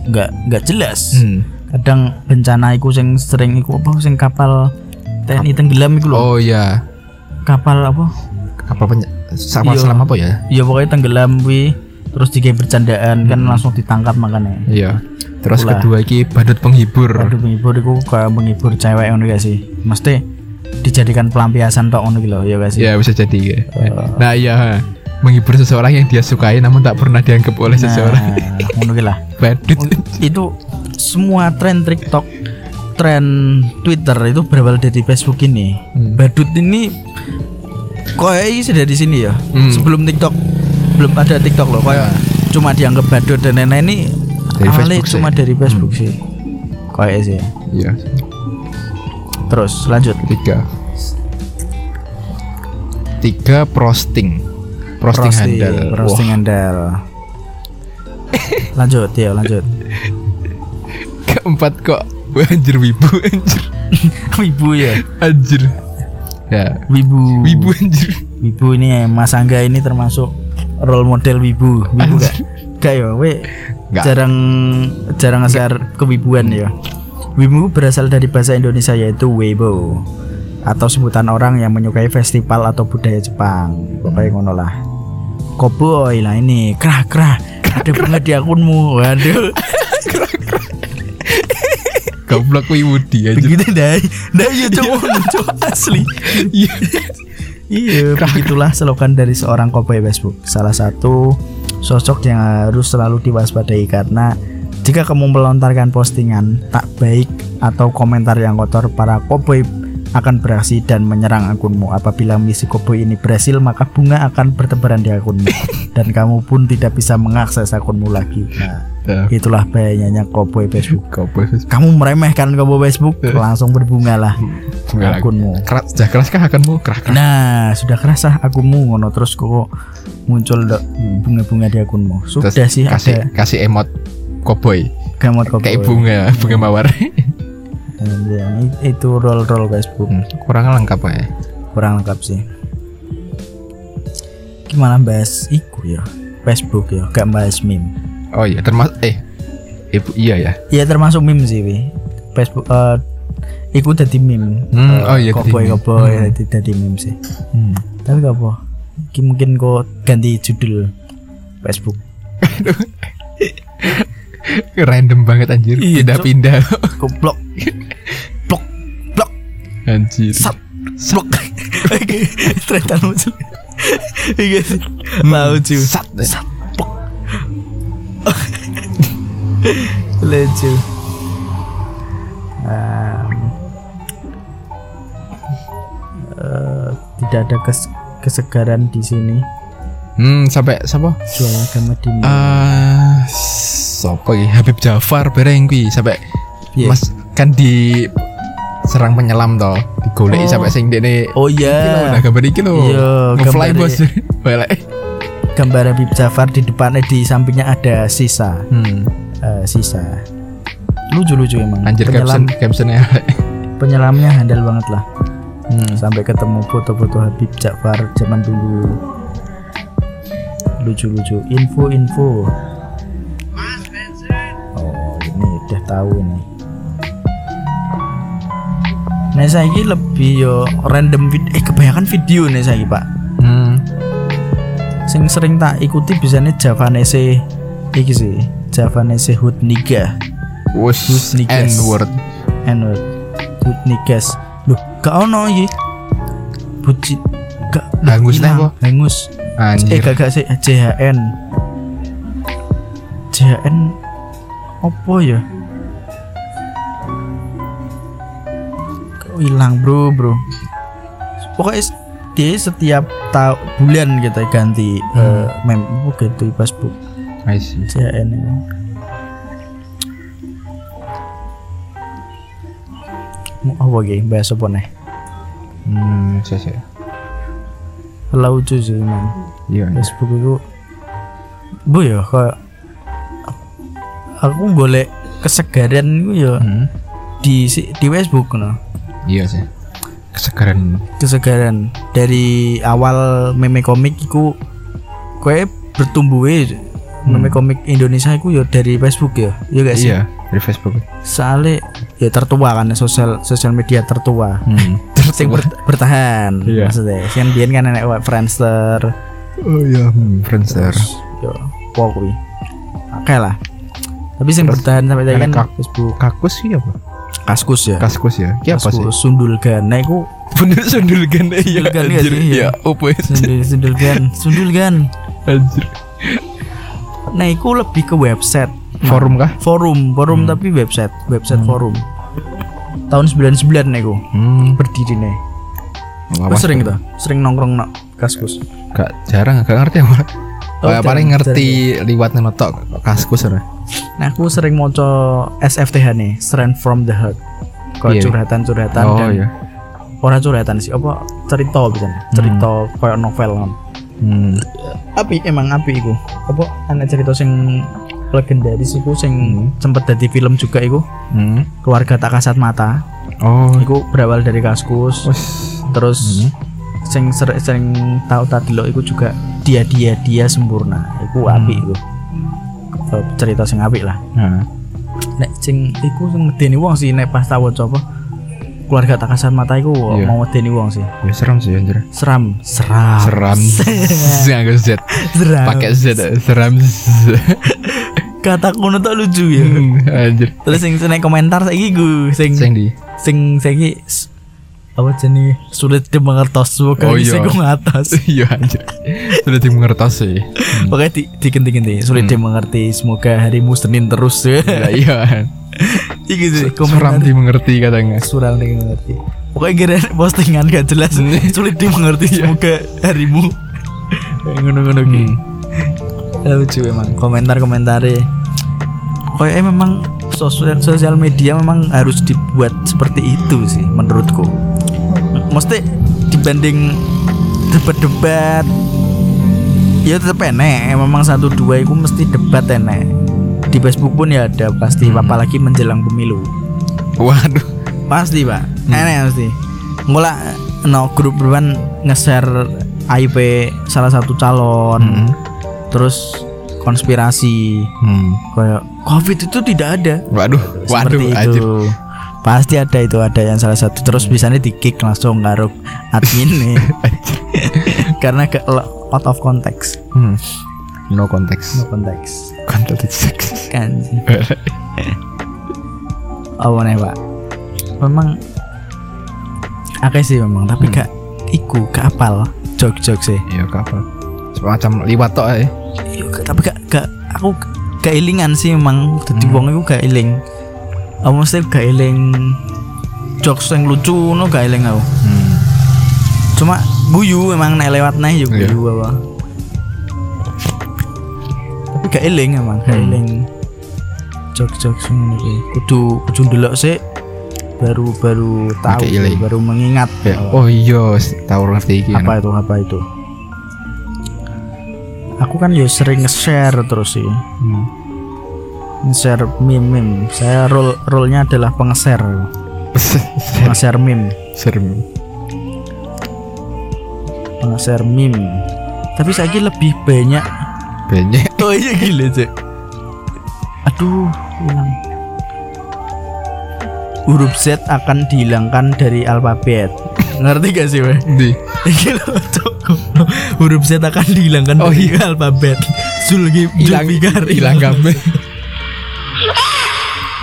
nggak nggak jelas Hmm. kadang bencana iku sing sering iku apa sing kapal TNI tenggelam iku lho Oh iya, kapal apa apa peny sama Iya. selama apa ya? ya pokoknya tenggelam wi terus digawe bercandaan kan langsung ditangkap makanya Iya. Terus Itulah. kedua iki badut penghibur. Waduh penghibur iku kayak menghibur cewek ngono gak sih mesti dijadikan pelampiasan tok ngono iki lho ya sih Ya bisa jadi ya. Nah iya, menghibur seseorang yang dia sukai namun tak pernah dianggap oleh seseorang. nah *laughs* ngono ki lah Badut. itu semua tren TikTok tren Twitter itu berawal dari Facebook ini Hmm. badut ini kayaknya sudah di sini ya Hmm. sebelum TikTok belum ada TikTok loh kayak cuma dianggap badut dan lain-lain ini Dari awalnya cuma sih. dari Facebook sih kayak sih Iya. Terus lanjut Tiga. Tiga prosting. Prosting, handal. roasting handal lanjut ya lanjut keempat kok. Anjir wibu anjir. *laughs* wibu ya Anjir. Ya. wibu Wibu anjir. wibu ini Mas Angga ini termasuk role model wibu wibu gak gak ya we Nggak. jarang jarang nge-share kewibuan ya wibu berasal dari bahasa Indonesia yaitu weibo atau sebutan orang yang menyukai festival atau budaya Jepang. Pokoknya ngono lah. Koboy lah ini. Kerah kerah ada bunga di akunmu. Waduh. *laughs* Goblok wibu dia begitu dah dah ya cowok asli. Iya. Iya, begitulah slogan dari seorang cowboy Facebook. Salah satu sosok yang harus selalu diwaspadai karena jika kamu melontarkan postingan tak baik atau komentar yang kotor, para cowboy akan beraksi dan menyerang akunmu. Apabila misi cowboy ini berhasil, maka bunga akan bertebaran di akunmu *laughs* dan kamu pun tidak bisa mengakses akunmu lagi. Nah, Ya, itulah bahayanya cowboy Facebook. Goblok. Kamu meremehkan cowboy Facebook, langsung berbunga lah Bunga akunmu. Keras, sudah keras kah akanmu? Keras keras. Nah, sudah kerasa akunmu ngono terus kok muncul bunga-bunga di akunmu. Sudah Terus sih kasih ada kasih emot cowboy gamot kok. kayak bunga bunga mawar itu roll-roll Facebook Hmm, kurang lengkap ya kurang lengkap sih. Gimana bahas iku ya? Facebook ya, gak bahas meme. oh iya termasuk eh ibu iya ya Iya termasuk meme sih, wi. Facebook eh iku dadi meme. Hmm, Eh, oh iya, meme. cowboy Hmm. dadi meme sih. Tapi gak apa. Ki mungkin kok ganti judul Facebook. *laughs* random banget anjir. Iya, pindah-pindah. Goblok. Blok, blok. anjir. Sat Blok. Ternyata lucu. Iya sih. Lucu Sat. Sat Blok. Lucu. Eh, Tidak ada kes kesegaran di sini. Hmm sampai siapa? Jual agama di ah siapa ya Habib Jafar bareng kuwi sampai Iya. Mas kan di serang penyelam toh digoleki Oh. sampai sing dene Oh iya. nah gambar iki lho. Iya, ngefly gambare- bos. *laughs* balik gambar Habib Jafar di depannya di sampingnya ada sisa. Hmm. eh, sisa. Lucu-lucu emang. Anjir Penyelam- caption captionnya penyelamnya handal banget lah. Hmm. sampai ketemu foto-foto Habib Ja'far zaman dulu. Lucu-lucu. Info-info udah tahu nih Nah saya lebih yo random video eh kebanyakan video nih saya pak. Hmm. sing sering tak ikuti biasanya Javanese iki sih Javanese Hutniga. Wus Husnikas. N-word. N-word. Hutnigas. Loh gak ono iki. Buci gak Hangus nih, apa? hangus eh gak gak sih. JHN JHN apa ya hilang bro bro pokoknya dia setiap tahun bulan kita ganti eh, mem apa gitu di Facebook I see. CN ini. Mau apa lagi bahas apa nih Hmm, saya saya. lucu sih man Iya. iya. Facebook itu bu ya kayak aku golek kesegaran itu ya Hmm. di di Facebook no Iya sih. Kesegaran. kesegaran dari awal meme komik iku kowe bertumbuh meme komik Indonesia iku ya dari Facebook ya ya gak sih Iya, dari Facebook. soalnya ya tertua kan sosial sosial media tertua Hmm. sing *laughs* ber- bertahan Iya. maksudnya sing biyen kan enek Friendster Oh iya, hmm, Friendster. yo kuwi oke lah tapi sing bertahan sampai tadi kan Facebook Kakus sih apa? Kaskus ya Kaskus ya. Ki apa sih? Kaskus, sundulgan nah iku Bener sundulgan iya. *laughs* Sundulgan iya anjir. sih, iya. Iya, opo ya? sundul sundulgan sundulgan Anjir. nah iku lebih ke website Nah, Forum kah? forum forum Hmm. tapi website website forum tahun 99 nih ku Hmm. berdiri nih sering tuh sering nongkrong nak kaskus Gak jarang gak ngerti apa. Oh, paling ngerti liwat nenotok kaskus ya. Nah aku sering moco SFTH nih Strength from the Heart. Kau Iya. curhatan-curhatan Oh dan iya. Orang curhatan sih Apa cerita bisa Cerita kayak novel kan. Hmm. Api emang api iku. Apa anak cerita sing legendaris iku sing sempet jadi film juga iku. Hmm. Keluarga tak kasat mata. Oh. Iku berawal dari kaskus. Wes. Terus sing ser- sering tahu tadi lo iku juga dia dia dia sempurna. Iku api iku Eh, cerita sing api lah Nah. nek sing iku sing medeni wong sih nek pas tahu apa keluarga tak kasat mata iku Iya. mau medeni wong sih Ya serem sih anjir. seram seram Seram. *laughs* Enggak Z. seram Pakai Z. Seram. *laughs* kata kuno tak lucu ya anjir. terus sing sing komentar saiki gue sing Sing di. sing saiki apa jenis sulit dimengertos semoga Oh, iya. gue ngatas *laughs* Iya anjir. Sudah dimengertos sih. *laughs* Pokoknya di, diganti-ganti sulit dimengerti semoga harimu Senin terus *laughs* ya. Ya, iya. Iki sih komentar dimengerti katanya. sural dimengerti. Pokoknya kira postingan gak jelas sulit dimengerti semoga harimu ngono-ngono ki. Ya, Lucu emang komentar-komentarnya. Kayak memang sosial sosial media memang harus dibuat seperti itu sih menurutku. Mesti dibanding debat-debat. Ya tetep enek. Memang satu dua itu mesti debat enek. Di Facebook pun ya ada pasti. Apalagi menjelang pemilu. Waduh. pasti pak. Enek pasti mulai no grup grupan nge-share IP salah satu calon. Hmm. terus konspirasi. Hmm. kayak covid itu tidak ada. Waduh. Waduh seperti anjir. Pasti ada itu ada yang salah satu terus bisanya di kick langsung ngaruh admin nih *laughs* karena ke out of context Hmm. No konteks. no context Konteks. kan apa nih *laughs* pak memang akeh sih memang tapi Hmm. gak iku gak apal jok jok sih Iya kapal. Semacam liwat tok ya. Tapi gak gak aku gak ilingan sih memang jadi Hmm. wong iku gak iling aku mesti gak iling jokes yang lucu no gak iling aku Hmm. cuma guyu memang nek lewat naik juga Iya. guyu apa tapi gak iling emang gak Hmm. iling jok jok ngono iki kudu kudu ndelok sih baru baru tahu baru mengingat Ya. Oh, Oh iya, tahu ngerti iki. apa itu apa itu aku kan ya sering nge-share terus sih Hmm. Nge-share meme meme. Saya role role nya adalah pengeser. *laughs* Pengeser meme. Serem. pengeser meme. Tapi saya lebih banyak. Banyak. *laughs* Oh iya gila cek. Aduh hilang. Huruf Z akan dihilangkan dari alfabet. Ngerti gak sih weh? Di. Huruf Z akan dihilangkan Oh, dari alfabet. Zulgi Hilang Zulfikar. Hilang kabel.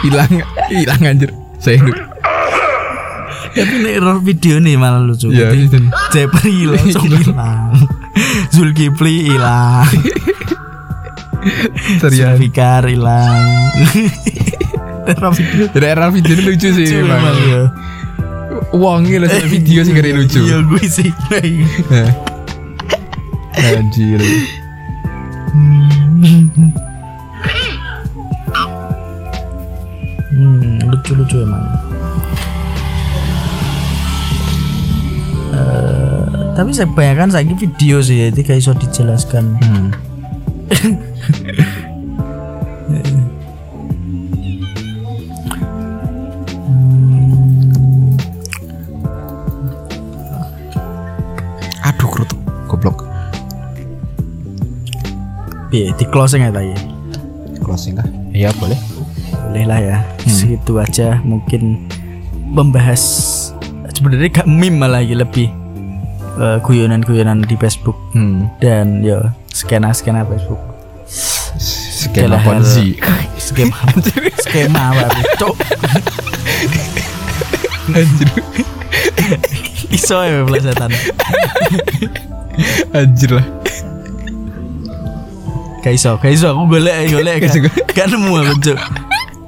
Hilang hilang anjir. Saya hidup. Tapi ini error video nih malah lucu Iya, itu. Jepri *laughs* langsung hilang Zulkifli hilang Serian. Zulfikar hilang *laughs* Error video Jadi era video ini lucu sih lucu emang. emang ya Wongi lah video sih keren lucu. Iya gue sih. Anjir. *laughs* lucu-lucu emang. Eh, tapi saya bayangkan saya video sih, jadi kayak iso dijelaskan. Hmm. *laughs* Aduh kerutuk goblok. Piye, di closing ya tadi. Closing kah? Iya boleh. Boleh lah ya. Segitu aja mungkin membahas sebenarnya gak meme malah lagi lebih eh, guyonan-guyonan di Facebook Hmm. dan ya skena-skena Facebook. Skema Ponzi. *laughs* skema skema apa cok Anjir. iso ya pelesetan Anjir lah. gak iso gak iso aku golek golek gak, golek. gak nemu aku cok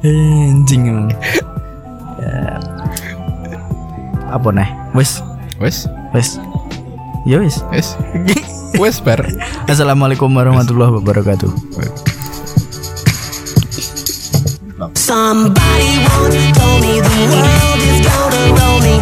anjing. Emang Ya. apa nih wes. Wes, wes. Ya wes. Wes, wes per. assalamualaikum warahmatullahi wabarakatuh. Somebody once told me the world is gonna roll me